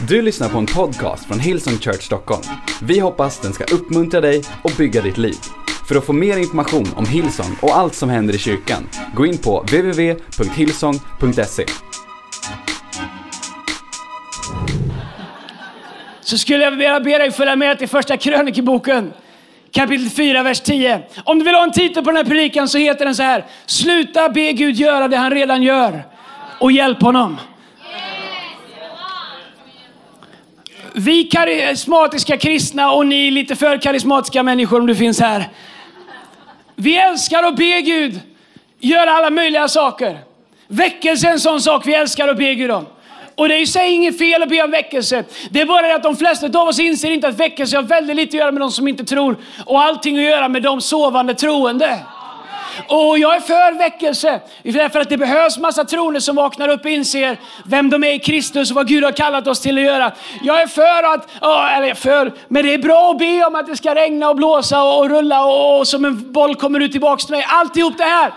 Du lyssnar på en podcast från Hillsong Church Stockholm. Vi hoppas den ska uppmuntra dig och bygga ditt liv. För att få mer information om Hillsong och allt som händer i kyrkan, gå in på www.hillsong.se. så skulle jag vilja be dig följa med till första krönikeboken. Kapitel 4, vers 10. Om du vill ha en titel på den här predikan så heter den så här. Sluta be Gud göra det han redan gör och hjälp honom. Vi karismatiska kristna och ni lite för karismatiska människor om du finns här. Vi älskar att be Gud göra alla möjliga saker. Väckelse är en sån sak vi älskar att be Gud om. Och det är i sig inget fel att be om väckelse. Det är bara det att de flesta av oss inser inte att väckelse har väldigt lite att göra med de som inte tror och allting att göra med de sovande troende. Och jag är för väckelse, därför att det behövs massa troende som vaknar upp och inser vem de är i Kristus och vad Gud har kallat oss till att göra. Jag är för att, eller för, men det är bra att be om att det ska regna och blåsa och rulla och, och som en boll kommer ut tillbaks till mig. Alltihop det här.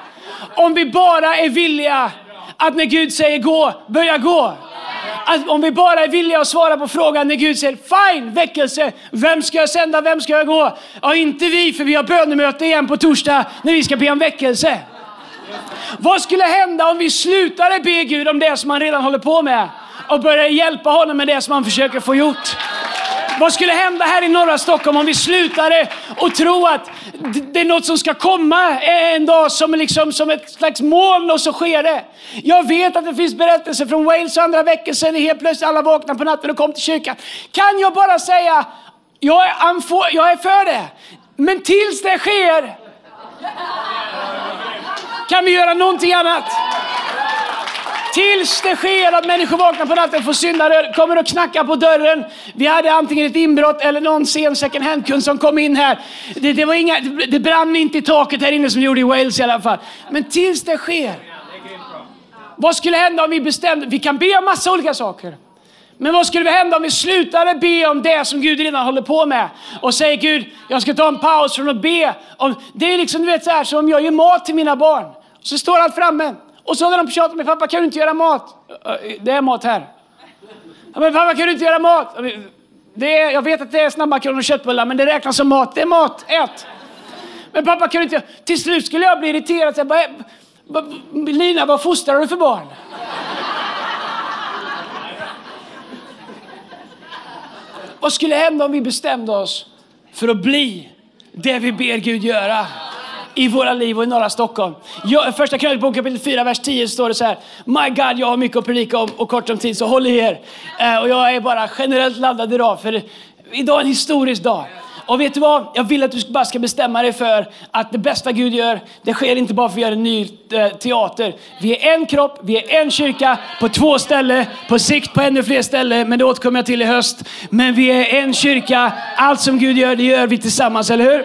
Om vi bara är villiga att när Gud säger gå, börja gå. Att om vi bara är villiga att svara på frågan när Gud säger fine, väckelse, vem ska jag sända, vem ska jag gå? Ja, inte vi, för vi har bönemöte igen på torsdag när vi ska be om väckelse. Vad skulle hända om vi slutade be Gud om det som han redan håller på med och började hjälpa honom med det som han försöker få gjort? Vad skulle hända här i norra Stockholm om vi slutade och tro att det är något som ska komma eh, en dag som, liksom, som ett slags moln och så sker det. Jag vet att det finns berättelser från Wales och andra veckor sedan helt plötsligt alla vaknade på natten och kom till kyrkan. Kan jag bara säga, jag är, jag är för det. Men tills det sker kan vi göra någonting annat. Tills det sker att människor vaknar på natten får syndare kommer och knackar på dörren. Vi hade antingen ett inbrott eller någon sen second hand-kund som kom in här. Det, det, var inga, det brann inte i taket här inne som det gjorde i Wales i alla fall. Men tills det sker. Vad skulle hända om vi bestämde? Vi kan be om massa olika saker. Men vad skulle hända om vi slutade be om det som Gud redan håller på med? Och säger Gud, jag ska ta en paus från att be. Om, det är liksom du vet så här, som om jag gör mat till mina barn. Så står allt framme. Och så när de tjatar med pappa, kan du inte göra mat? Det är mat här. men pappa, kan du inte göra mat? Det är, jag vet att det är snabbmakaroner och köttbullar, men det räknas som mat. Det är mat, ät! Men pappa, kan du inte. Till slut skulle jag bli irriterad. Så jag bara, Lina, vad fostrar du för barn? vad skulle hända om vi bestämde oss för att bli det vi ber Gud göra? I våra liv och i norra Stockholm. Jag, första krönikboken kapitel 4, vers 10 står det så här. My God, jag har mycket att predika om och kort om tid, så håll i er. Eh, och jag är bara generellt laddad idag, för idag är en historisk dag. Och vet du vad? Jag vill att du bara ska bestämma dig för att det bästa Gud gör, det sker inte bara för att göra en ny eh, teater. Vi är en kropp, vi är en kyrka på två ställen, på sikt på ännu fler ställen, men det återkommer jag till i höst. Men vi är en kyrka, allt som Gud gör, det gör vi tillsammans, eller hur?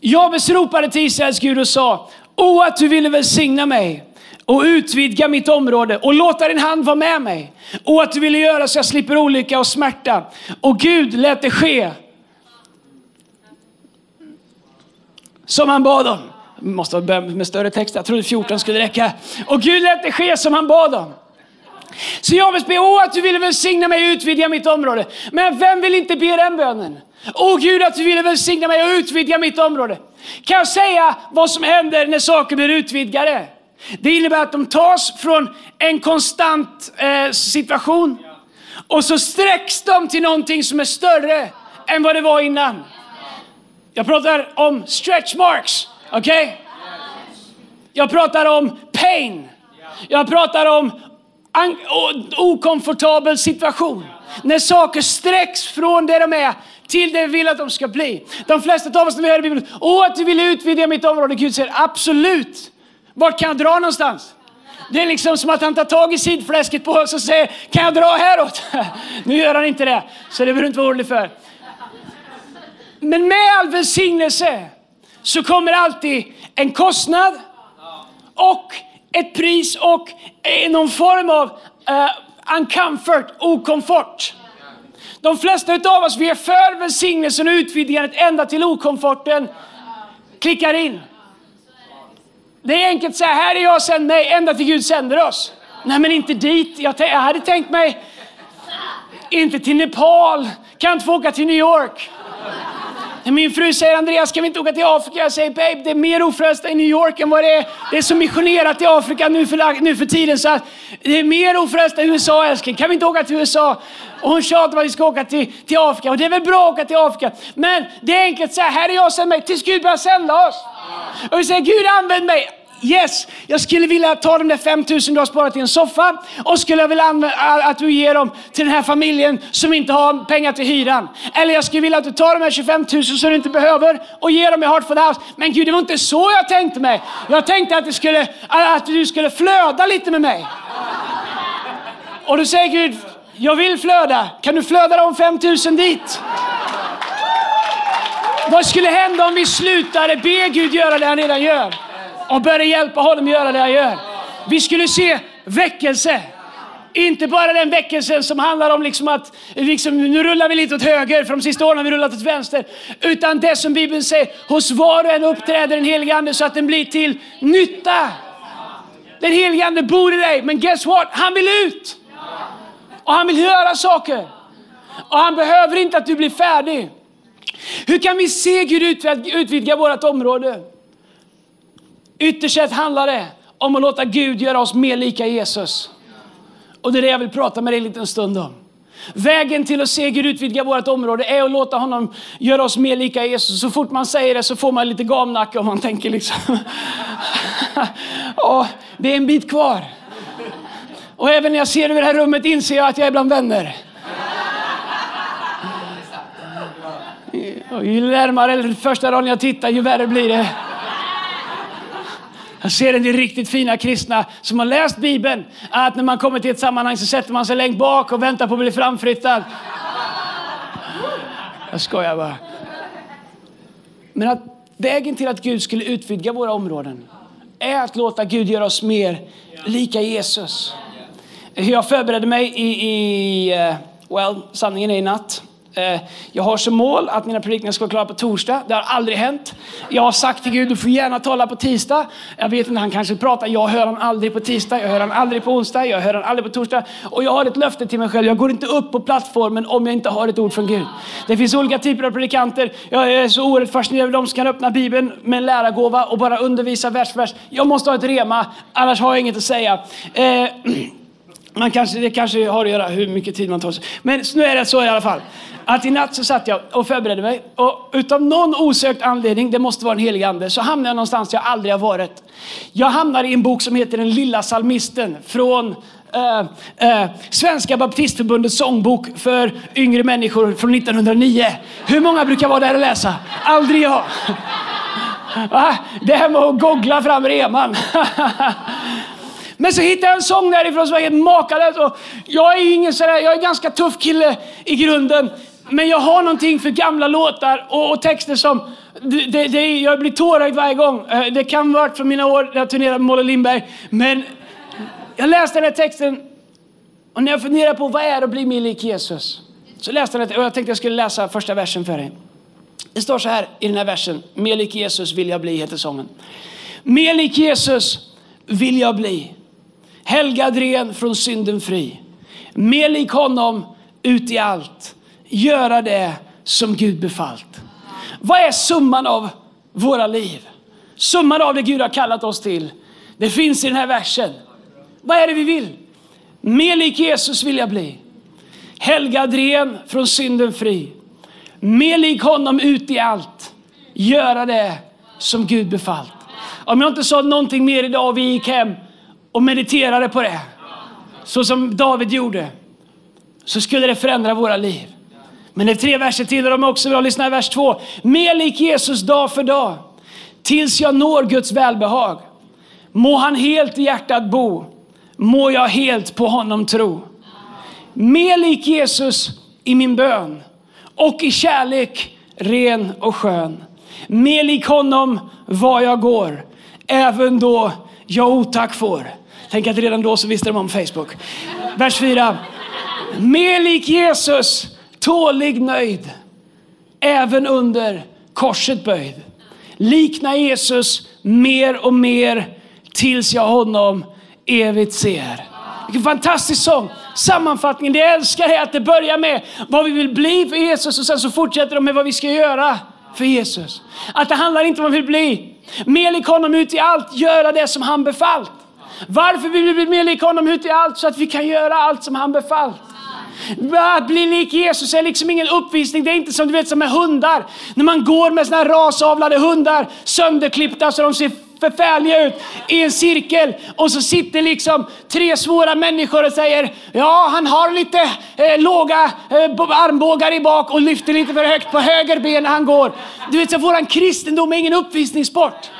Jabes ropade till Israels Gud och sa, O att du ville välsigna mig och utvidga mitt område och låta din hand vara med mig. Och att du ville göra så jag slipper olycka och smärta. Och Gud lät det ske. Som han bad om. måste börja med större text, jag trodde 14 skulle räcka. Och Gud lät det ske som han bad om. Så jag vill be, åh att du ville välsigna mig och utvidga mitt område. Men vem vill inte be den bönen? Åh Gud att du ville välsigna mig och utvidga mitt område. Kan jag säga vad som händer när saker blir utvidgade? Det innebär att de tas från en konstant eh, situation och så sträcks de till någonting som är större än vad det var innan. Jag pratar om stretch marks, okej? Okay? Jag pratar om pain. Jag pratar om okomfortabel situation. När saker sträcks från det de är till det vi vill att de ska bli. De flesta av oss när vi hör i Bibeln, åh att du vill utvidga mitt område. Gud säger absolut. Vart kan jag dra någonstans? Det är liksom som att han tar tag i sidfläsket på oss och säger, kan jag dra häråt? nu gör han inte det, så det behöver du inte vara orolig för. Men med all välsignelse så kommer alltid en kostnad och ett pris och någon form av uh, uncomfort, okomfort. De flesta av oss vi är för välsignelsen och utvidgandet ända till okomforten klickar in. Det är enkelt att säga, här är jag, sänd mig, ända till Gud sänder oss. Nej men inte dit. Jag, jag hade tänkt mig Inte till Nepal. Kan inte få åka till New York. Min fru säger Andreas, kan vi inte åka till Afrika? Jag säger babe, det är mer ofrälsta i New York än vad det är. Det är så missionerat i Afrika nu för, nu för tiden så att det är mer ofrälsta i USA älskling. Kan vi inte åka till USA? Och hon tjatar om att vi ska åka till, till Afrika. Och det är väl bra att åka till Afrika. Men det är enkelt så här, här är jag sänd mig tills Gud börjar sända oss. Och vi säger Gud använd mig. Yes, jag skulle vilja ta de där 5000 du har sparat i en soffa och skulle vilja att du ger dem till den här familjen som inte har pengar till hyran. Eller jag skulle vilja att du tar de här 25 000 som du inte behöver och ger dem i Heart for the House. Men Gud, det var inte så jag tänkte mig. Jag tänkte att, det skulle, att du skulle flöda lite med mig. Och då säger Gud, jag vill flöda. Kan du flöda de 5000 dit? Vad skulle hända om vi slutade be Gud göra det han redan gör? Och började hjälpa honom att göra det han gör. Vi skulle se väckelse. Inte bara den väckelsen som handlar om liksom att liksom, nu rullar vi lite åt höger, för de sista åren har vi rullat åt vänster. Utan det som Bibeln säger, hos var och en uppträder den helige Ande så att den blir till nytta. Den helige Ande bor i dig, men guess what? Han vill ut. Och han vill göra saker. Och han behöver inte att du blir färdig. Hur kan vi se Gud utvidga vårt område? Ytterst sett handlar det om att låta Gud göra oss mer lika Jesus. Och det är det jag vill prata med dig en liten stund om. Vägen till att se Gud utvidga vårt område är att låta honom göra oss mer lika Jesus. Så fort man säger det så får man lite gamnacke om man tänker liksom, och det är en bit kvar. Och även när jag ser över det här rummet inser jag att jag är bland vänner. Och ju närmare första dagen jag tittar, ju värre blir det. Jag ser en del riktigt fina kristna som har läst Bibeln. Att när man kommer till ett sammanhang så sätter man sig längst bak och väntar på att bli framflyttad. Jag skojar bara. Men att vägen till att Gud skulle utvidga våra områden är att låta Gud göra oss mer lika Jesus. Jag förberedde mig i, i eh, well, sanningen är i natt. Eh, jag har som mål att mina predikningar ska vara klara på torsdag. Det har aldrig hänt. Jag har sagt till Gud, du får gärna tala på tisdag. Jag vet inte, han kanske pratar. Jag hör han aldrig på tisdag, jag hör han aldrig på onsdag, jag hör han aldrig på torsdag. Och jag har ett löfte till mig själv. Jag går inte upp på plattformen om jag inte har ett ord från Gud. Det finns olika typer av predikanter. Jag är så oerhört fascinerad över dem som kan öppna Bibeln med en lärargåva och bara undervisa vers för vers. Jag måste ha ett rema, annars har jag inget att säga. Eh, man kanske, det kanske har att göra hur mycket tid man tar sig. Men nu är det så i alla fall att i natt så satt jag och förberedde mig och utav någon osökt anledning, det måste vara en helig ande, så hamnade jag någonstans jag aldrig har varit. Jag hamnade i en bok som heter Den lilla salmisten från Uh, uh, Svenska baptistförbundets sångbok för yngre människor från 1909. Hur många brukar vara där och läsa? Aldrig jag. Va? Det här med att googla fram reman. Men så hittade jag en sång därifrån som var helt makalös. jag är ingen sådär, jag är en ganska tuff kille i grunden. Men jag har någonting för gamla låtar och, och texter som... Det, det, jag blir tårögd varje gång. Eh, det kan ha varit från mina år när jag turnerade med Molle Lindberg. Men jag läste den här texten och när jag funderar på vad är att bli mer lik Jesus. Så läste jag den och jag tänkte jag skulle läsa första versen för dig. Det står så här i den här versen. Mer lik Jesus vill jag bli, heter sången. Mer lik Jesus vill jag bli. Helgad ren från synden fri. Mer lik honom ut i allt göra det som Gud befallt. Vad är summan av våra liv? Summan av det Gud har kallat oss till. Det finns i den här versen. Vad är det vi vill? Mer lik Jesus vill jag bli. Helgad ren, från synden fri. Mer lik honom ut i allt. Göra det som Gud befallt. Om jag inte sa någonting mer idag och vi gick hem och mediterade på det, så som David gjorde, så skulle det förändra våra liv. Men det är tre verser till och de är också bra. Lyssna i vers två. Mer lik Jesus dag för dag, tills jag når Guds välbehag. Må han helt i hjärtat bo, må jag helt på honom tro. Mer lik Jesus i min bön och i kärlek ren och skön. Mer lik honom var jag går, även då jag otack får. Tänk att redan då så visste de om Facebook. Vers 4. Mer lik Jesus tålig nöjd, även under korset böjd. Likna Jesus mer och mer tills jag honom evigt ser. Vilken fantastisk sång! sammanfattningen. Det jag älskar är att det börjar med vad vi vill bli för Jesus och sen så fortsätter de med vad vi ska göra för Jesus. Att det handlar inte om vad vi vill bli. Mer lik honom ut i allt, göra det som han befallt. Varför vill vi bli mer lik honom ut i allt? Så att vi kan göra allt som han befallt. Att bli lik Jesus är liksom ingen uppvisning. Det är inte som du vet som med hundar. När man går med såna här rasavlade hundar, sönderklippta så de ser förfärliga ut i en cirkel och så sitter liksom tre svåra människor och säger ja, han har lite eh, låga eh, armbågar i bak och lyfter lite för högt på höger ben när han går. Du vet, så våran kristendom är ingen uppvisningssport.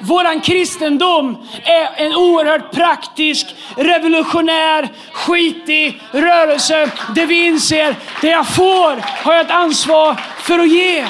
Våran kristendom är en oerhört praktisk, revolutionär, skitig rörelse där vi inser det jag får har jag ett ansvar för att ge.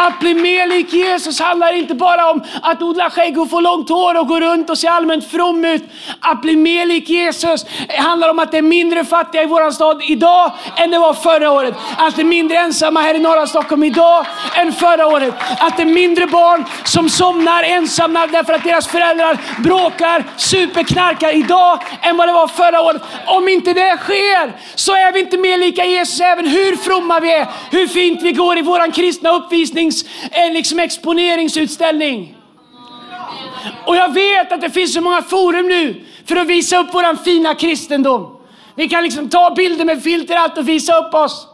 Att bli mer lik Jesus handlar inte bara om att odla skägg och få långt hår och gå runt och se allmänt from ut. Att bli mer lik Jesus handlar om att det är mindre fattiga i vår stad idag än det var förra året. Att det är mindre ensamma här i norra Stockholm idag än förra året. Att det är mindre barn som somnar ensamma därför att deras föräldrar bråkar, superknarkar idag än vad det var förra året. Om inte det sker så är vi inte mer lika Jesus även hur fromma vi är, hur fint vi går i våran kristna uppvisning finns en liksom exponeringsutställning. Och jag vet att det finns så många forum nu för att visa upp våran fina kristendom. Vi kan liksom ta bilder med filter allt och visa upp oss.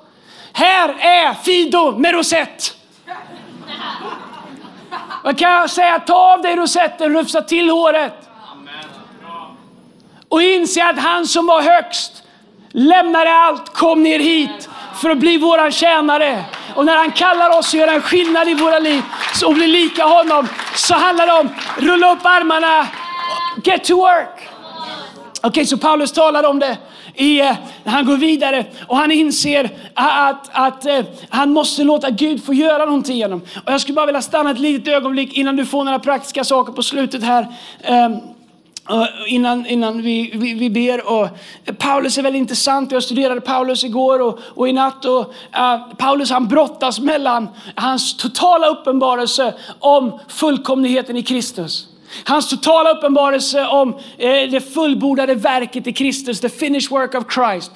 Här är Fido med rosett. Vad kan jag säga? Ta av dig rosetten, rufsa till håret. Och inse att han som var högst lämnade allt, kom ner hit för att bli våran tjänare. Och när han kallar oss att göra en skillnad i våra liv och bli lika honom så handlar det om rulla upp armarna, get to work. Okej, okay, så Paulus talar om det i, eh, han går vidare och han inser att, att, att han måste låta Gud få göra någonting genom. Och jag skulle bara vilja stanna ett litet ögonblick innan du får några praktiska saker på slutet här. Um, Eh, innan, innan vi, vi, vi, ber. Och Paulus är väldigt intressant. Jag studerade Paulus igår och, och i natt. Och, uh, Paulus han brottas mellan hans totala uppenbarelse om fullkomligheten i Kristus. Hans totala uppenbarelse om eh, det fullbordade verket i Kristus, the finished work of Christ.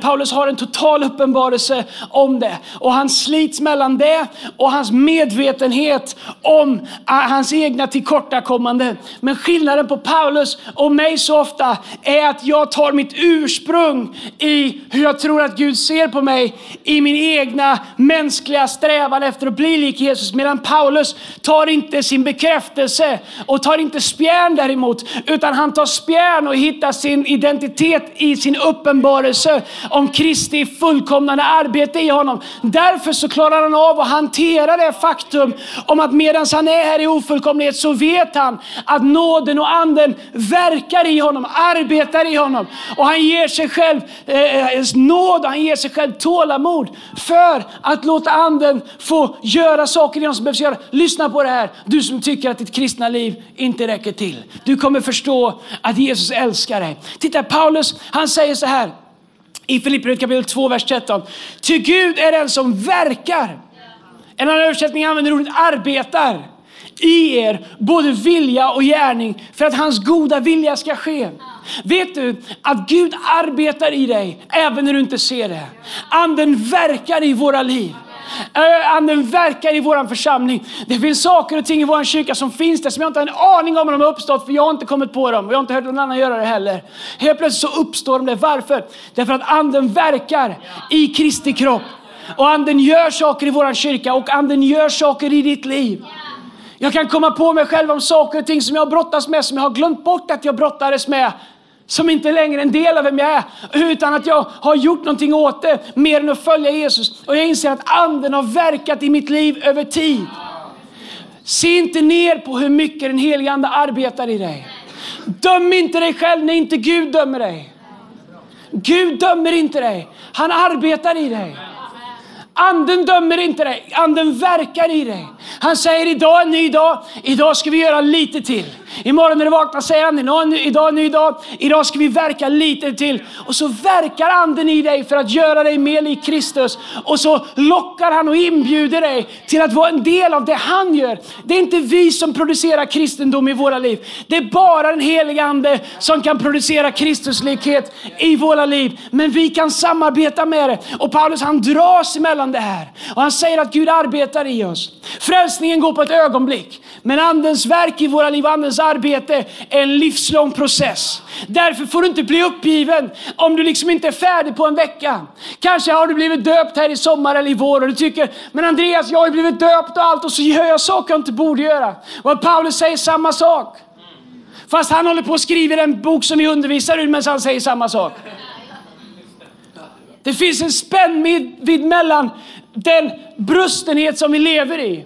Paulus har en total uppenbarelse om det och han slits mellan det och hans medvetenhet om eh, hans egna tillkortakommande. Men skillnaden på Paulus och mig så ofta är att jag tar mitt ursprung i hur jag tror att Gud ser på mig i min egna mänskliga strävan efter att bli lik Jesus. Medan Paulus tar inte sin bekräftelse och tar inte spjärn däremot, utan han tar spjärn och hittar sin identitet i sin uppenbarelse om Kristi fullkomnande arbete i honom. Därför så klarar han av att hantera det faktum om att medan han är här i ofullkomlighet så vet han att nåden och anden verkar i honom, arbetar i honom. Och han ger sig själv eh, eh nåd och han ger sig själv tålamod för att låta anden få göra saker i honom som behövs göra. Lyssna på det här, du som tycker att ditt kristna liv inte räcker till. Du kommer förstå att Jesus älskar dig. Titta, Paulus han säger så här i Filipperbrevet kapitel 2, vers 13. Ty Gud är den som verkar. En annan översättning använder ordet arbetar i er, både vilja och gärning, för att hans goda vilja ska ske. Vet du att Gud arbetar i dig även när du inte ser det? Anden verkar i våra liv. Anden verkar i vår församling. Det finns saker och ting i vår kyrka som finns där som jag inte har en aning om hur de har uppstått för jag har inte kommit på dem och jag har inte hört någon annan göra det heller. Helt plötsligt så uppstår de där. Varför? Därför att anden verkar i Kristi kropp. Och anden gör saker i vår kyrka och anden gör saker i ditt liv. Jag kan komma på mig själv om saker och ting som jag brottas med, som jag har glömt bort att jag brottades med som inte längre är en del av vem jag är, utan att jag har gjort någonting åt det mer än att följa Jesus. Och jag inser att anden har verkat i mitt liv över tid. Se inte ner på hur mycket den helige ande arbetar i dig. Döm inte dig själv när inte Gud dömer dig. Gud dömer inte dig. Han arbetar i dig. Anden dömer inte dig, anden verkar i dig. Han säger idag är en ny dag, idag ska vi göra lite till. Imorgon när du vaknar säger han, idag, är en ny dag, idag ska vi verka lite till. Och så verkar anden i dig för att göra dig mer lik Kristus. Och så lockar han och inbjuder dig till att vara en del av det han gör. Det är inte vi som producerar kristendom i våra liv. Det är bara den heliga ande som kan producera Kristuslikhet i våra liv. Men vi kan samarbeta med det. Och Paulus han dras emellan gällande här. Och han säger att Gud arbetar i oss. Frälsningen går på ett ögonblick. Men andens verk i våra liv, andens arbete är en livslång process. Därför får du inte bli uppgiven om du liksom inte är färdig på en vecka. Kanske har du blivit döpt här i sommar eller i vår och du tycker, men Andreas, jag har ju blivit döpt och allt och så gör jag saker jag inte borde göra. Och Paulus säger samma sak. Fast han håller på att skriva en bok som vi undervisar ur medan han säger samma sak. Det finns en spännvidd mellan den brustenhet som vi lever i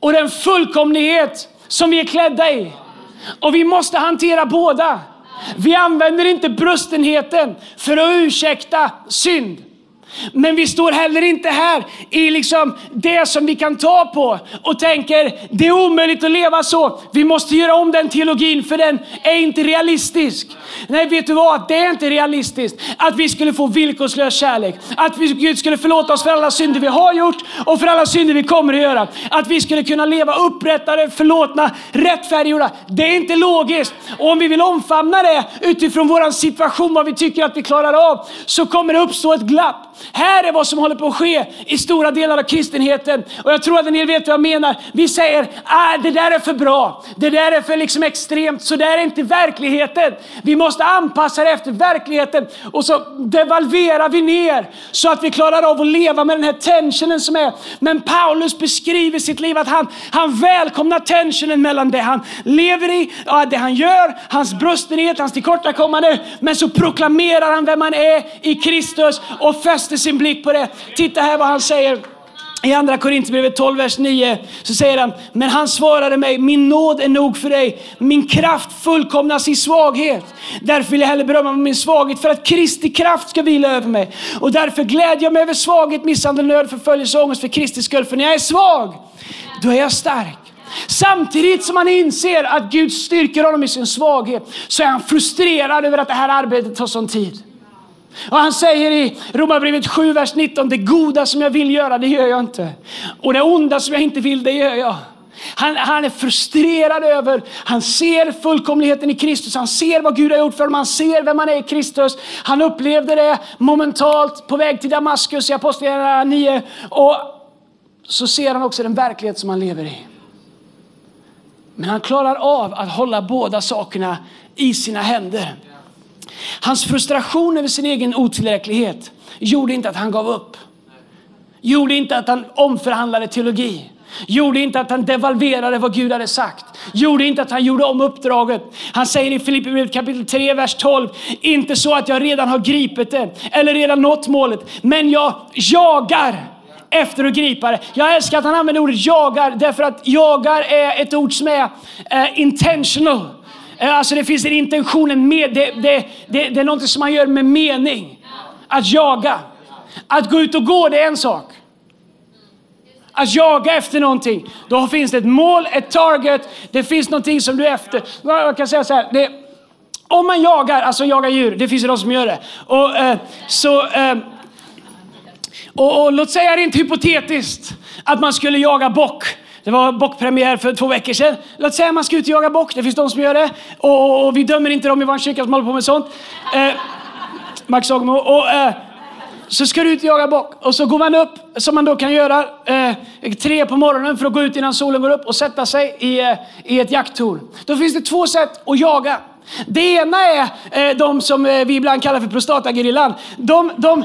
och den fullkomlighet som vi är klädda i. Och vi måste hantera båda. Vi använder inte brustenheten för att ursäkta synd. Men vi står heller inte här i liksom det som vi kan ta på och tänker det är omöjligt att leva så. Vi måste göra om den teologin för den är inte realistisk. Nej, vet du vad? Det är inte realistiskt att vi skulle få villkorslös kärlek. Att vi, Gud skulle förlåta oss för alla synder vi har gjort och för alla synder vi kommer att göra. Att vi skulle kunna leva upprättade, förlåtna, rättfärdiggjorda. Det är inte logiskt. Och om vi vill omfamna det utifrån vår situation, vad vi tycker att vi klarar av, så kommer det uppstå ett glapp. Här är vad som håller på att ske i stora delar av kristenheten. Och jag tror att en del vet vad jag menar. Vi säger, ah, det där är för bra. Det där är för liksom extremt. Så det är inte verkligheten. Vi måste anpassa det efter verkligheten. Och så devalverar vi ner så att vi klarar av att leva med den här tensionen som är. Men Paulus beskriver sitt liv att han, han välkomnar tensionen mellan det han lever i, det han gör, hans brustenhet, hans tillkortakommande. Men så proklamerar han vem han är i Kristus och fäster sin blick på det. Titta här vad han säger. I andra Korinthierbrevet 12, vers 9 så säger han, men han svarade mig, min nåd är nog för dig, min kraft fullkomnas i svaghet. Därför vill jag hellre berömma min svaghet för att Kristi kraft ska vila över mig. Och därför glädjer jag mig över svaghet, misshandel, nöd, förföljelse och ångest för Kristi skull. För när jag är svag, då är jag stark. Samtidigt som han inser att Gud styrker honom i sin svaghet så är han frustrerad över att det här arbetet tar sån tid. Och han säger i Romarbrevet 7, vers 19, det goda som jag vill göra, det gör jag inte. Och det onda som jag inte vill, det gör jag. Han, han, är frustrerad över, han ser fullkomligheten i Kristus, han ser vad Gud har gjort för honom, han ser vem han är i Kristus. Han upplevde det momentalt på väg till Damaskus i Apostlagärningarna 9. Och så ser han också den verklighet som han lever i. Men han klarar av att hålla båda sakerna i sina händer. Hans frustration över sin egen otillräcklighet gjorde inte att han gav upp. Gjorde inte att han omförhandlade teologi. Gjorde inte att han devalverade vad Gud hade sagt. Gjorde inte att han gjorde om uppdraget. Han säger i Filipperbrevet kapitel 3, vers 12. Inte så att jag redan har gripit det eller redan nått målet. Men jag jagar efter att gripa det. Jag älskar att han använder ordet jagar därför att jagar är ett ord som är uh, intentional. Eh, alltså det finns en intention, en med, det, det, det, det är något som man gör med mening. Att jaga. Att gå ut och gå, det är en sak. Att jaga efter någonting, då finns det ett mål, ett target, det finns någonting som du är efter. Jag kan säga så här, det, om man jagar, alltså jagar djur, det finns ju de som gör det. Och, eh, så, eh, och, och, låt säga rent hypotetiskt att man skulle jaga bock. Det var bockpremiär för två veckor sedan. Låt säga att man ska ut och jaga bock. Det finns de som gör det. Och, och, och vi dömer inte dem i vår kyrka som håller på med sånt. Eh, Max Agemo. Och, eh, så ska du ut och jaga bock. Och så går man upp, som man då kan göra, eh, tre på morgonen för att gå ut innan solen går upp och sätta sig i, eh, i ett jakttorn. Då finns det två sätt att jaga. Det ena är eh, de som eh, vi ibland kallar för prostatagerillan. De, de,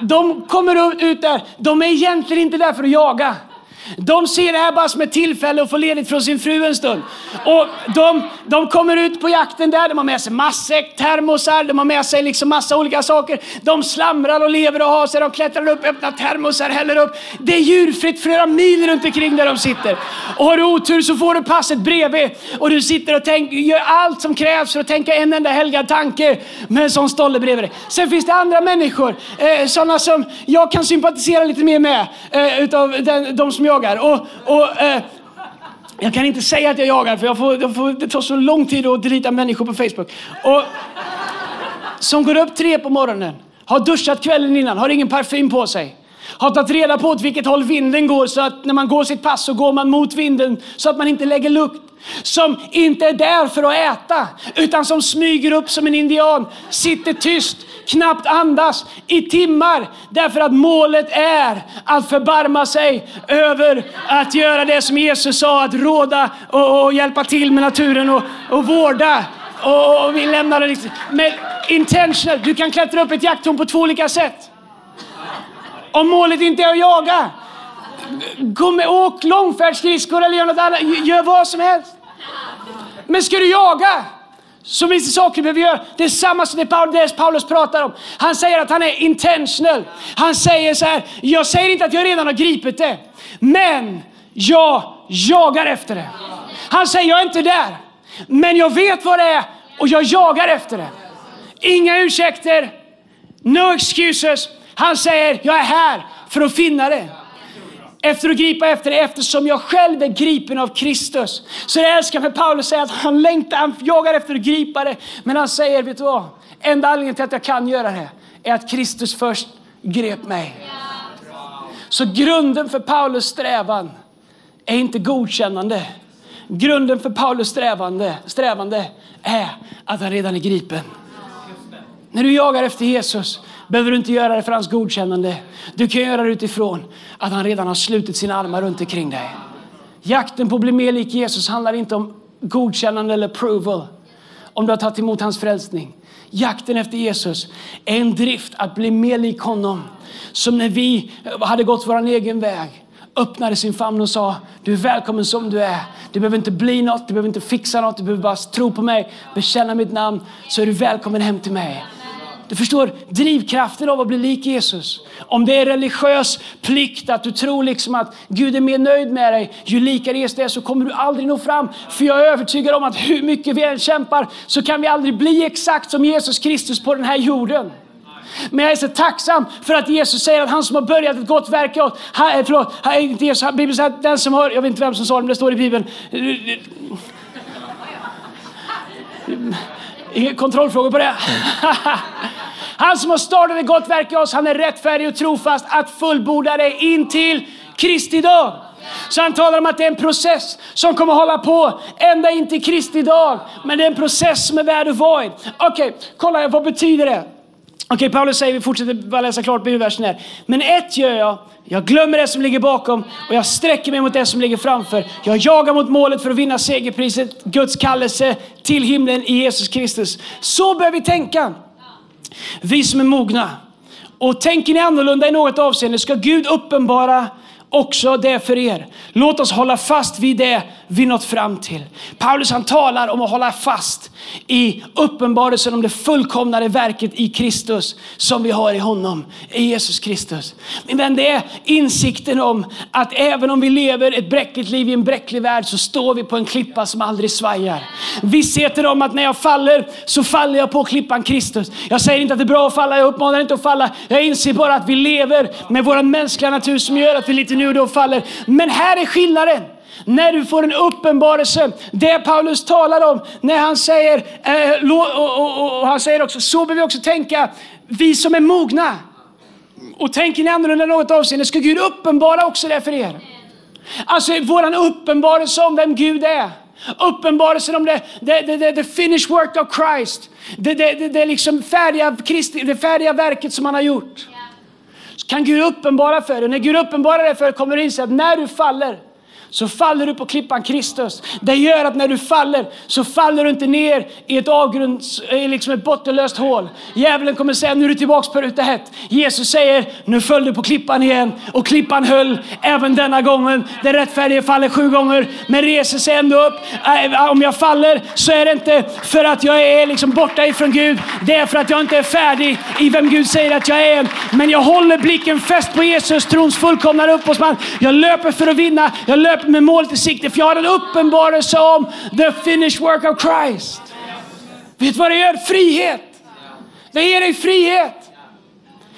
de kommer ut där, de är egentligen inte där för att jaga. De ser det här bara som ett tillfälle att få ledigt från sin fru en stund. Och de, de kommer ut på jakten där, de har med sig matsäck, termosar, de har med sig liksom massa olika saker. De slamrar och lever och har sig, de klättrar upp, öppnar termosar, häller upp. Det är djurfritt flera mil runt omkring där de sitter. Och har du otur så får du passet bredvid och du sitter och tänker, gör allt som krävs för att tänka en enda helgad tanke med en sån stolle bredvid dig. Sen finns det andra människor, eh, sådana som jag kan sympatisera lite mer med, eh, utav den, de som jag jagar. Och, och, eh, Jag kan inte säga att jag jagar för jag får, jag får, det tar så lång tid att delita människor på Facebook. Och, som går upp tre på morgonen, har duschat kvällen innan, har ingen parfym på sig. Har tagit reda på åt vilket håll vinden går så att när man går sitt pass så går man mot vinden så att man inte lägger lukt. Som inte är där för att äta utan som smyger upp som en indian, sitter tyst, knappt andas i timmar därför att målet är att förbarma sig över att göra det som Jesus sa, att råda och, och hjälpa till med naturen och, och vårda. Och, och vi lämnar det liksom. Men intentional. Du kan klättra upp ett jakttorn på två olika sätt. Om målet inte är att jaga, gå med, åk långfärdsskridskor eller gör något annat. Gör vad som helst. Men ska du jaga så finns det saker vi behöver göra. Det är samma som det Paulus, Paulus pratar om. Han säger att han är intentional. Han säger så här, jag säger inte att jag redan har gripit det, men jag jagar efter det. Han säger, jag är inte där, men jag vet vad det är och jag jagar efter det. Inga ursäkter, no excuses. Han säger, jag är här för att finna det. Efter att gripa efter det, eftersom jag själv är gripen av Kristus. Så jag älskar med Paulus säger att han längtar, han jagar efter att gripa det. Men han säger, vet du vad? Enda anledningen till att jag kan göra det är att Kristus först grep mig. Så grunden för Paulus strävan är inte godkännande. Grunden för Paulus strävande, strävande är att han redan är gripen. När du jagar efter Jesus behöver du inte göra det för hans godkännande. Du kan göra det utifrån att han redan har slutit sina armar runt omkring dig. Jakten på att bli mer lik Jesus handlar inte om godkännande eller approval. Om du har tagit emot hans frälsning. Jakten efter Jesus är en drift att bli mer lik honom. Som när vi hade gått vår egen väg öppnade sin famn och sa du är välkommen som du är. Du behöver inte bli något, du behöver inte fixa något, du behöver bara tro på mig, bekänna mitt namn så är du välkommen hem till mig. Du förstår drivkraften av att bli lik Jesus. Om det är religiös plikt att du tror liksom att Gud är mer nöjd med dig, ju likare Jesus är så kommer du aldrig nå fram. För jag är övertygad om att hur mycket vi än kämpar så kan vi aldrig bli exakt som Jesus Kristus på den här jorden. Men jag är så tacksam för att Jesus säger att han som har börjat ett gott verk åt, han, eh, förlåt, han, eh, inte Jesus, Bibeln säger att den som har, jag vet inte vem som sa det, men det står i Bibeln. Inga kontrollfrågor på det. Han som har startat ett gott verk i oss, han är rättfärdig och trofast att fullborda det in till Kristi dag. Så han talar om att det är en process som kommer hålla på ända in till Kristi dag. Men det är en process som är värd att vara i. Okej, okay, kolla vad betyder det? Okej, Paulus säger, vi fortsätter bara läsa klart bibelversen här. Men ett gör jag, jag glömmer det som ligger bakom och jag sträcker mig mot det som ligger framför. Jag jagar mot målet för att vinna segerpriset, Guds kallelse till himlen i Jesus Kristus. Så bör vi tänka. Vi som är mogna. Och tänker ni annorlunda i något avseende ska Gud uppenbara också det för er. Låt oss hålla fast vid det vi nått fram till. Paulus han talar om att hålla fast i uppenbarelsen om det fullkomnade verket i Kristus som vi har i honom, i Jesus Kristus. Min vän, det är insikten om att även om vi lever ett bräckligt liv i en bräcklig värld så står vi på en klippa som aldrig svajar. Vissheten om att när jag faller så faller jag på klippan Kristus. Jag säger inte att det är bra att falla, jag uppmanar inte att falla. Jag inser bara att vi lever med vår mänskliga natur som gör att vi lite nu och då faller. Men här är skillnaden. När du får en uppenbarelse, det Paulus talar om när han säger, eh, och, och, och, han säger också, så behöver vi också tänka, vi som är mogna. Och tänker ni annorlunda något avseende ska Gud uppenbara också det för er. Alltså våran uppenbarelse om vem Gud är. Uppenbarelsen om det, det, det, det, the finished work of Christ. Det, det, det, det, liksom färdiga, det färdiga verket som han har gjort. Så kan Gud uppenbara för dig. När Gud uppenbarar det för dig kommer du inse att när du faller så faller du på klippan Kristus. Det gör att när du faller så faller du inte ner i ett avgrunds, liksom ett bottenlöst hål. Djävulen kommer säga nu är du tillbaks på ruta ett. Jesus säger nu föll du på klippan igen och klippan höll även denna gången. Den rättfärdige faller sju gånger men reser sig ändå upp. Äh, om jag faller så är det inte för att jag är liksom borta ifrån Gud. Det är för att jag inte är färdig i vem Gud säger att jag är. Men jag håller blicken fäst på Jesus, trons fullkomnade upphovsman. Jag löper för att vinna. Jag löper med målet i sikte. För jag har en uppenbarelse om the finished work of Christ. Vet du vad det gör? Frihet. Det ger dig frihet.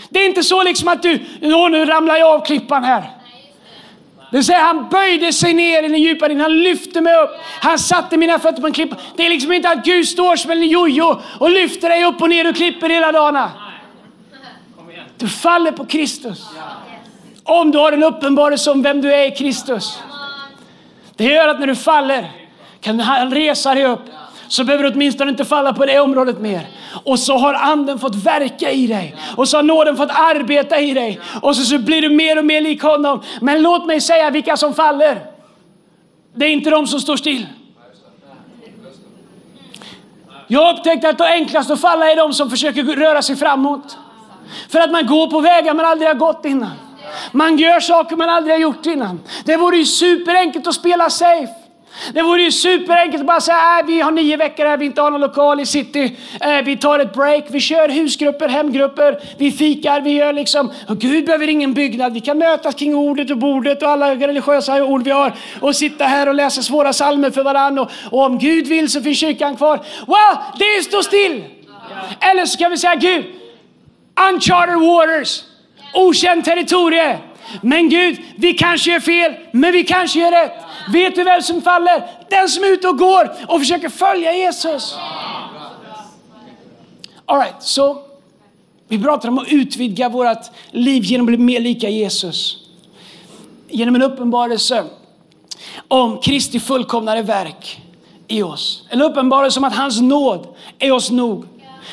Det är inte så liksom att du, Åh, nu ramlar jag av klippan här. Det säger han böjde sig ner i den djupa din. Han lyfte mig upp. Han satte mina fötter på en klippa. Det är liksom inte att Gud står som en jojo och lyfter dig upp och ner och klipper hela dagarna. Du faller på Kristus. Om du har en uppenbarelse om vem du är i Kristus. Det gör att när du faller kan han resa dig upp så behöver du åtminstone inte falla på det området mer. Och så har anden fått verka i dig. Och så har nåden fått arbeta i dig. Och så, så blir du mer och mer lik honom. Men låt mig säga vilka som faller. Det är inte de som står still. Jag har upptäckt att det enklaste att falla är de som försöker röra sig framåt. För att man går på vägar man aldrig har gått innan. Man gör saker man aldrig har gjort innan. Det vore ju superenkelt att spela safe. Det vore ju superenkelt att bara säga äh, vi har nio veckor här, vi inte har någon lokal i city. Äh, vi tar ett break, vi kör husgrupper, hemgrupper, vi fikar, vi gör liksom... Och Gud behöver ingen byggnad, vi kan mötas kring ordet och bordet och alla religiösa ord vi har och sitta här och läsa svåra salmer för varandra. Och, och om Gud vill så finns kyrkan kvar. Well, det står still! Eller så kan vi säga Gud, uncharted waters, okänt territorium. Men Gud, vi kanske gör fel, men vi kanske gör rätt. Vet du vem som faller? Den som är ute och går och försöker följa Jesus. All right, så vi pratar om att utvidga vårt liv genom att bli mer lika Jesus. Genom en uppenbarelse om Kristi fullkomnare verk i oss. En uppenbarelse om att hans nåd är oss nog.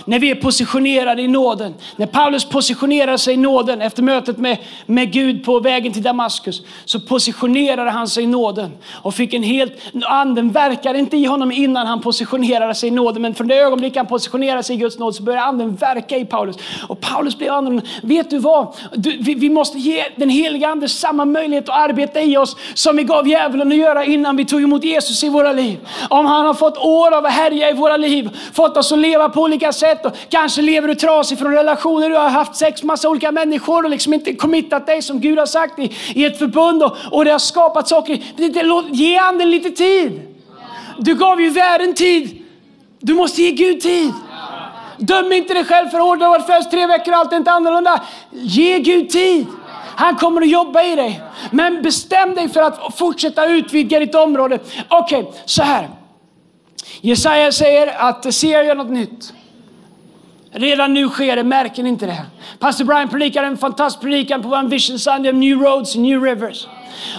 När vi är positionerade i nåden. När Paulus positionerar sig i nåden efter mötet med, med Gud på vägen till Damaskus. Så positionerade han sig i nåden. Och fick en helt, anden verkade inte i honom innan han positionerade sig i nåden. Men från det ögonblick han positionerade sig i Guds nåd så började anden verka i Paulus. Och Paulus blev annorlunda. Vet du vad? Du, vi, vi, måste ge den heliga ande samma möjlighet att arbeta i oss som vi gav djävulen att göra innan vi tog emot Jesus i våra liv. Om han har fått år av att härja i våra liv, fått oss att leva på olika sätt sätt. Och kanske lever du trasig från relationer, du har haft sex massa olika människor och liksom inte committat dig som Gud har sagt i, i ett förbund och, och det har skapat saker. Ge anden lite tid. Du gav ju världen tid. Du måste ge Gud tid. Döm inte dig själv för hårt. Du har varit född tre veckor och allt är inte annorlunda. Ge Gud tid. Han kommer att jobba i dig. Men bestäm dig för att fortsätta utvidga ditt område. Okej, okay, så här. Jesaja säger att ser jag något nytt Redan nu sker det, märker ni inte det? Pastor Brian predikar en fantastisk predikan på vår Vision Sunday om New Roads and New Rivers.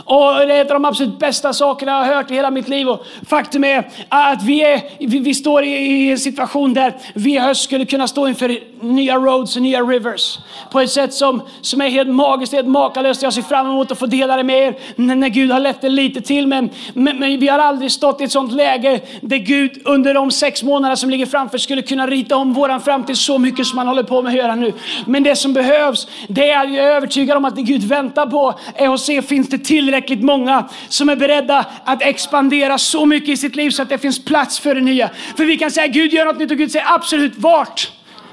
Och det är ett av de absolut bästa sakerna jag har hört i hela mitt liv. Och faktum är att vi, är, vi, vi står i en situation där vi i höst skulle kunna stå inför nya roads och nya rivers. På ett sätt som, som är helt magiskt, helt makalöst. Jag ser fram emot att få dela det med er när, när Gud har lett det lite till. Men, men, men, vi har aldrig stått i ett sånt läge där Gud under de sex månader som ligger framför skulle kunna rita om våran framtid så mycket som han håller på med att göra nu. Men det som behövs, det är jag är övertygad om att det Gud väntar på är att se, finns det tillräckligt många som är beredda att expandera så mycket i sitt liv så att det finns plats för det nya. För vi kan säga Gud gör något nytt och Gud säger absolut vart?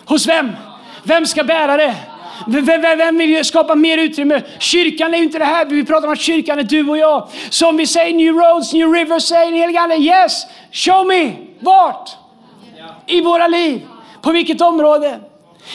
Hos vem? Vem ska bära det? Vem, vem, vem vill skapa mer utrymme? Kyrkan är ju inte det här. Vi pratar om att kyrkan är du och jag. Så om vi säger New Roads, New Rivers, säger den helige Ande yes, show me. Vart? I våra liv. På vilket område?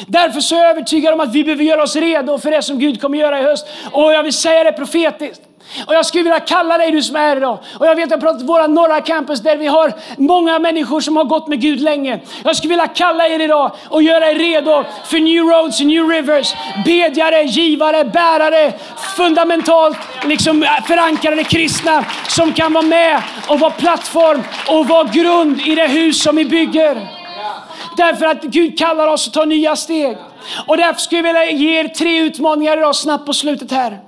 Därför så är jag övertygad om att vi behöver göra oss redo för det som Gud kommer göra i höst. Och jag vill säga det profetiskt. Och jag skulle vilja kalla dig du som är här idag. Och jag vet att jag pratat om våra norra campus där vi har många människor som har gått med Gud länge. Jag skulle vilja kalla er idag och göra er redo för New Roads New Rivers. Bedjare, givare, bärare, fundamentalt liksom äh, förankrade kristna som kan vara med och vara plattform och vara grund i det hus som vi bygger. Därför att Gud kallar oss att ta nya steg. Och därför skulle jag vilja ge er tre utmaningar idag snabbt på slutet här.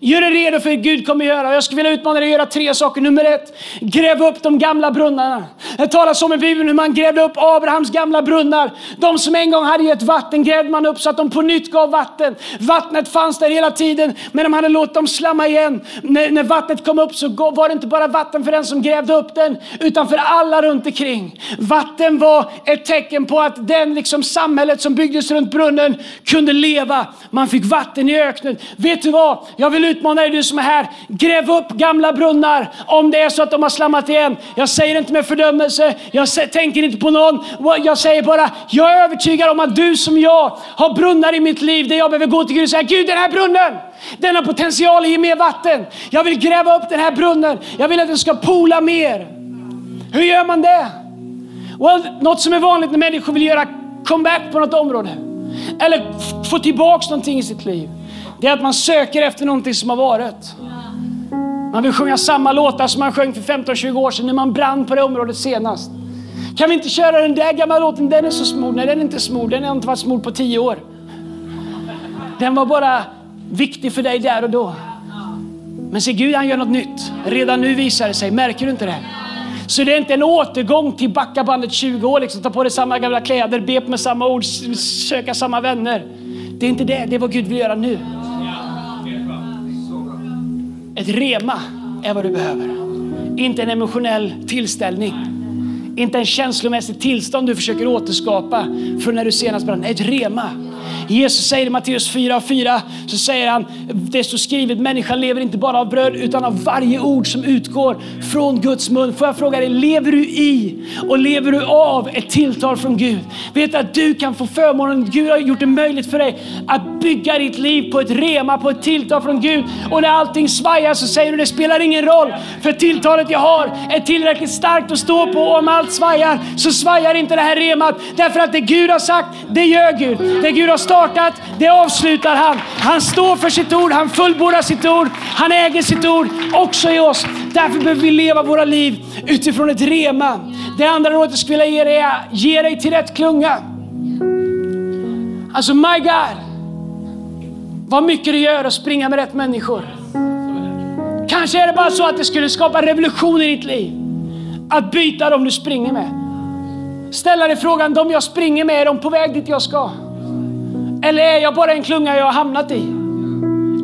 Gör dig redo för det Gud kommer göra. Jag skulle vilja utmana dig att göra tre saker. Nummer ett, gräv upp de gamla brunnarna. Det talas om i Bibeln hur man grävde upp Abrahams gamla brunnar. De som en gång hade gett vatten grävde man upp så att de på nytt gav vatten. Vattnet fanns där hela tiden, men de hade låtit dem slamma igen. När, när vattnet kom upp så var det inte bara vatten för den som grävde upp den, utan för alla runt omkring. Vatten var ett tecken på att den liksom samhället som byggdes runt brunnen kunde leva. Man fick vatten i öknen. Vet du vad? Jag vill utmana dig, du som är här. Gräv upp gamla brunnar om det är så att de har slammat igen. Jag säger inte med fördömelse, jag tänker inte på någon. Jag säger bara, jag är övertygad om att du som jag har brunnar i mitt liv där jag behöver gå till Gud och säga, Gud den här brunnen, den har potential att ge mer vatten. Jag vill gräva upp den här brunnen. Jag vill att den ska pola mer. Hur gör man det? Well, något som är vanligt när människor vill göra comeback på något område eller få tillbaka någonting i sitt liv. Det är att man söker efter någonting som har varit. Man vill sjunga samma låtar som man sjöng för 15-20 år sedan när man brann på det området senast. Kan vi inte köra den där gamla låten, den är så smord. Nej, den är inte smord. Den har inte varit smord på 10 år. Den var bara viktig för dig där och då. Men se Gud han gör något nytt. Redan nu visar det sig. Märker du inte det? Så det är inte en återgång till backa bandet 20 år, liksom, ta på dig samma gamla kläder, be med samma ord, söka samma vänner. Det är inte det, det är vad Gud vill göra nu. Ett rema är vad du behöver. Inte en emotionell tillställning. Inte en känslomässigt tillstånd du försöker återskapa från när du senast brann. Ett rema. Jesus säger i Matteus 4 och 4 så säger han, det står skrivet, människan lever inte bara av bröd utan av varje ord som utgår från Guds mun. Får jag fråga dig, lever du i och lever du av ett tilltal från Gud? Vet att du kan få förmånen, Gud har gjort det möjligt för dig att bygga ditt liv på ett rema, på ett tilltal från Gud. Och när allting svajar så säger du, det spelar ingen roll, för tilltalet jag har är tillräckligt starkt att stå på. Och om allt svajar så svajar inte det här remat. Därför att det Gud har sagt, det gör Gud. Det Gud har startat, det avslutar han. Han står för sitt ord, han fullbordar sitt ord, han äger sitt ord också i oss. Därför behöver vi leva våra liv utifrån ett rema. Det andra rådet jag skulle vilja ge dig är, ge dig till rätt klunga. Alltså my God, vad mycket det gör att springa med rätt människor. Kanske är det bara så att det skulle skapa revolution i ditt liv. Att byta dem du springer med. Ställa dig frågan, de jag springer med, är de på väg dit jag ska? Eller är jag bara en klunga jag har hamnat i?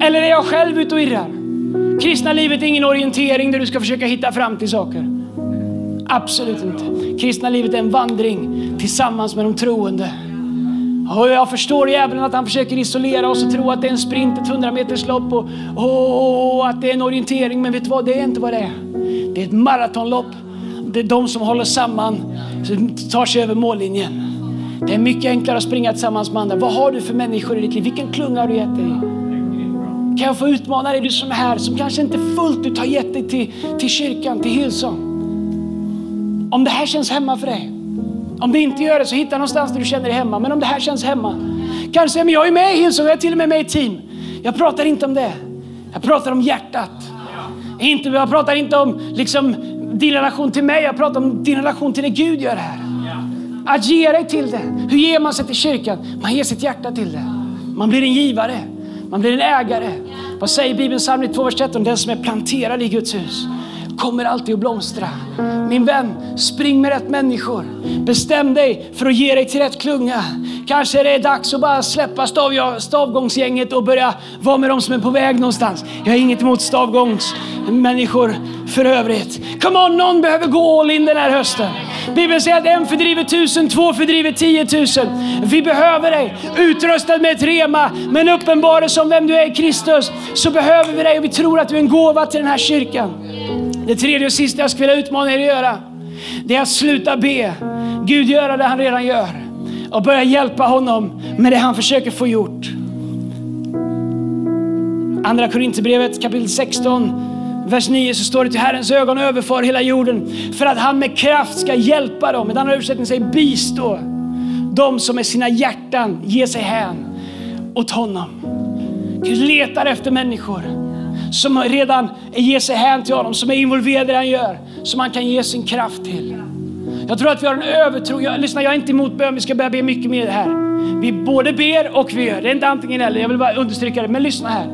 Eller är jag själv ute och irrar? Kristna livet är ingen orientering där du ska försöka hitta fram till saker. Absolut inte. Kristna livet är en vandring tillsammans med de troende. Och jag förstår djävulen att han försöker isolera oss och tro att det är en sprint, ett 100 meters lopp och, oh, att det är en orientering. Men vet du vad? Det är inte vad det är. Det är ett maratonlopp. Det är de som håller samman, som tar sig över mållinjen. Det är mycket enklare att springa tillsammans med andra. Vad har du för människor i ditt liv? Vilken klunga har du gett dig? Kan jag få utmana dig, du som är här, som kanske inte fullt ut har gett dig till, till kyrkan, till Hillsong. Om det här känns hemma för dig. Om det inte gör det så hitta någonstans där du känner dig hemma. Men om det här känns hemma. Kanske säger, men jag är med i Hillsong, jag är till och med med i team. Jag pratar inte om det. Jag pratar om hjärtat. Inte, jag pratar inte om liksom, din relation till mig, jag pratar om din relation till det Gud gör här. Att ge dig till det. Hur ger man sig till kyrkan? Man ger sitt hjärta till det. Man blir en givare. Man blir en ägare. Vad säger Bibeln psalm 2, vers 13? Den som är planterad i Guds hus kommer alltid att blomstra. Min vän, spring med rätt människor. Bestäm dig för att ge dig till rätt klunga. Kanske är det dags att bara släppa stav, stavgångsgänget och börja vara med de som är på väg någonstans. Jag har inget emot stavgångsmänniskor för övrigt. Come on, någon behöver gå all in den här hösten. Bibeln säger att en fördriver tusen, två fördriver tiotusen. Vi behöver dig utrustad med ett rema, men uppenbarelse om vem du är i Kristus, så behöver vi dig och vi tror att du är en gåva till den här kyrkan. Det tredje och sista jag skulle vilja utmana er att göra, det är att sluta be Gud göra det han redan gör och börja hjälpa honom med det han försöker få gjort. Andra Korinthierbrevet kapitel 16, vers 9 så står det till Herrens ögon överför hela jorden för att han med kraft ska hjälpa dem. En annan översättning säger bistå de som med sina hjärtan ger sig hän åt honom. Gud letar efter människor som redan ger sig hän till honom, som är involverade i det han gör, som han kan ge sin kraft till. Jag tror att vi har en övertro. Jag, lyssna, jag är inte emot bön, vi ska börja be mycket mer här. Vi både ber och vi gör. Det är inte antingen eller, jag vill bara understryka det. Men lyssna här.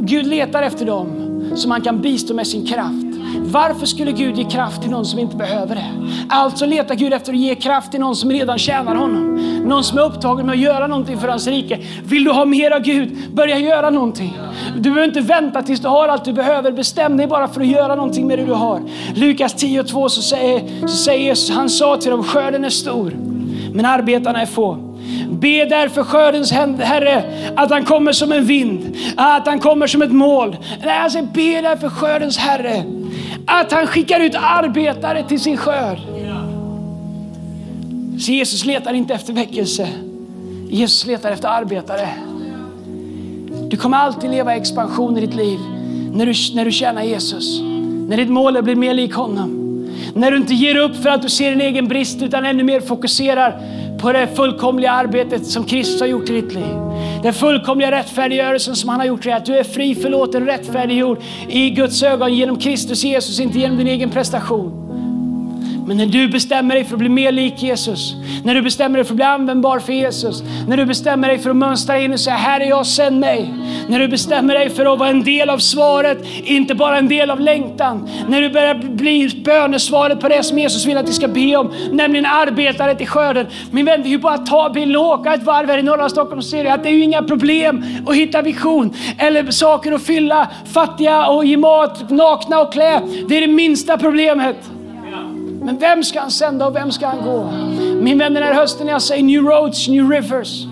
Gud letar efter dem som han kan bistå med sin kraft. Varför skulle Gud ge kraft till någon som inte behöver det? Alltså letar Gud efter att ge kraft till någon som redan tjänar honom. Någon som är upptagen med att göra någonting för hans rike. Vill du ha mer av Gud? Börja göra någonting. Du behöver inte vänta tills du har allt du behöver. Bestäm dig bara för att göra någonting med det du har. Lukas 10.2 så säger, så säger Jesus, han sa till dem, skörden är stor, men arbetarna är få. Be därför skördens Herre att han kommer som en vind, att han kommer som ett mål. Nej, alltså, be därför skördens Herre att han skickar ut arbetare till sin skörd. Så Jesus letar inte efter väckelse. Jesus letar efter arbetare. Du kommer alltid leva i expansion i ditt liv när du, när du tjänar Jesus. När ditt mål är att bli mer lik honom. När du inte ger upp för att du ser din egen brist utan ännu mer fokuserar på det fullkomliga arbetet som Kristus har gjort i ditt liv. Den fullkomliga rättfärdiggörelsen som han har gjort dig, att du är fri, förlåten, rättfärdiggjord i Guds ögon genom Kristus Jesus, inte genom din egen prestation. Men när du bestämmer dig för att bli mer lik Jesus, när du bestämmer dig för att bli användbar för Jesus, när du bestämmer dig för att mönstra in och säga här är jag, sänd mig. När du bestämmer dig för att vara en del av svaret, inte bara en del av längtan. När du börjar bli bönesvaret på det som Jesus vill att vi ska be om, nämligen arbetare till skörden. Min vän, det är ju bara att ta bilen och åka ett varv här i norra Stockholm ser du att det är ju inga problem att hitta vision eller saker att fylla fattiga och ge mat, nakna och klä. Det är det minsta problemet. Men vem ska han sända och vem ska han gå? Min vän, den här hösten när jag säger new roads, new rivers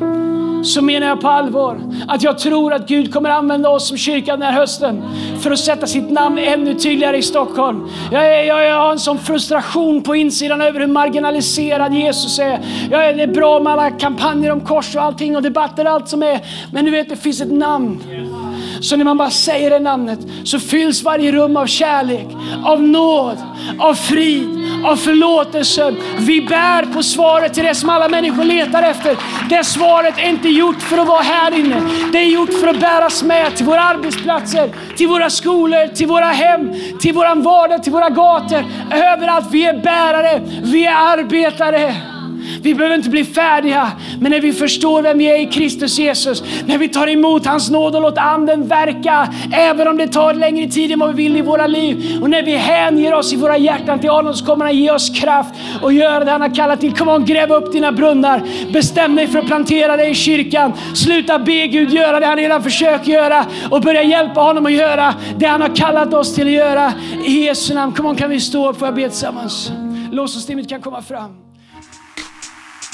så menar jag på allvar att jag tror att Gud kommer använda oss som kyrka den här hösten för att sätta sitt namn ännu tydligare i Stockholm. Jag, är, jag, jag har en sån frustration på insidan över hur marginaliserad Jesus är. Jag är det är bra med alla kampanjer om kors och allting och debatter och allt som är. Men du vet, det finns ett namn. Så när man bara säger det namnet så fylls varje rum av kärlek, av nåd, av frid, av förlåtelse. Vi bär på svaret till det som alla människor letar efter. Det svaret är inte gjort för att vara här inne. Det är gjort för att bäras med till våra arbetsplatser, till våra skolor, till våra hem, till våran vardag, till våra gator. Överallt. Vi är bärare, vi är arbetare. Vi behöver inte bli färdiga, men när vi förstår vem vi är i Kristus Jesus, när vi tar emot hans nåd och låter anden verka, även om det tar längre tid än vad vi vill i våra liv. Och när vi hänger oss i våra hjärtan till honom så kommer han ge oss kraft och göra det han har kallat till. Kom on, gräv upp dina brunnar. Bestäm dig för att plantera dig i kyrkan. Sluta be Gud göra det han redan försöker göra och börja hjälpa honom att göra det han har kallat oss till att göra. I Jesu namn. Kom on, kan vi stå upp? Får jag be tillsammans? Låtsasteamet kan komma fram.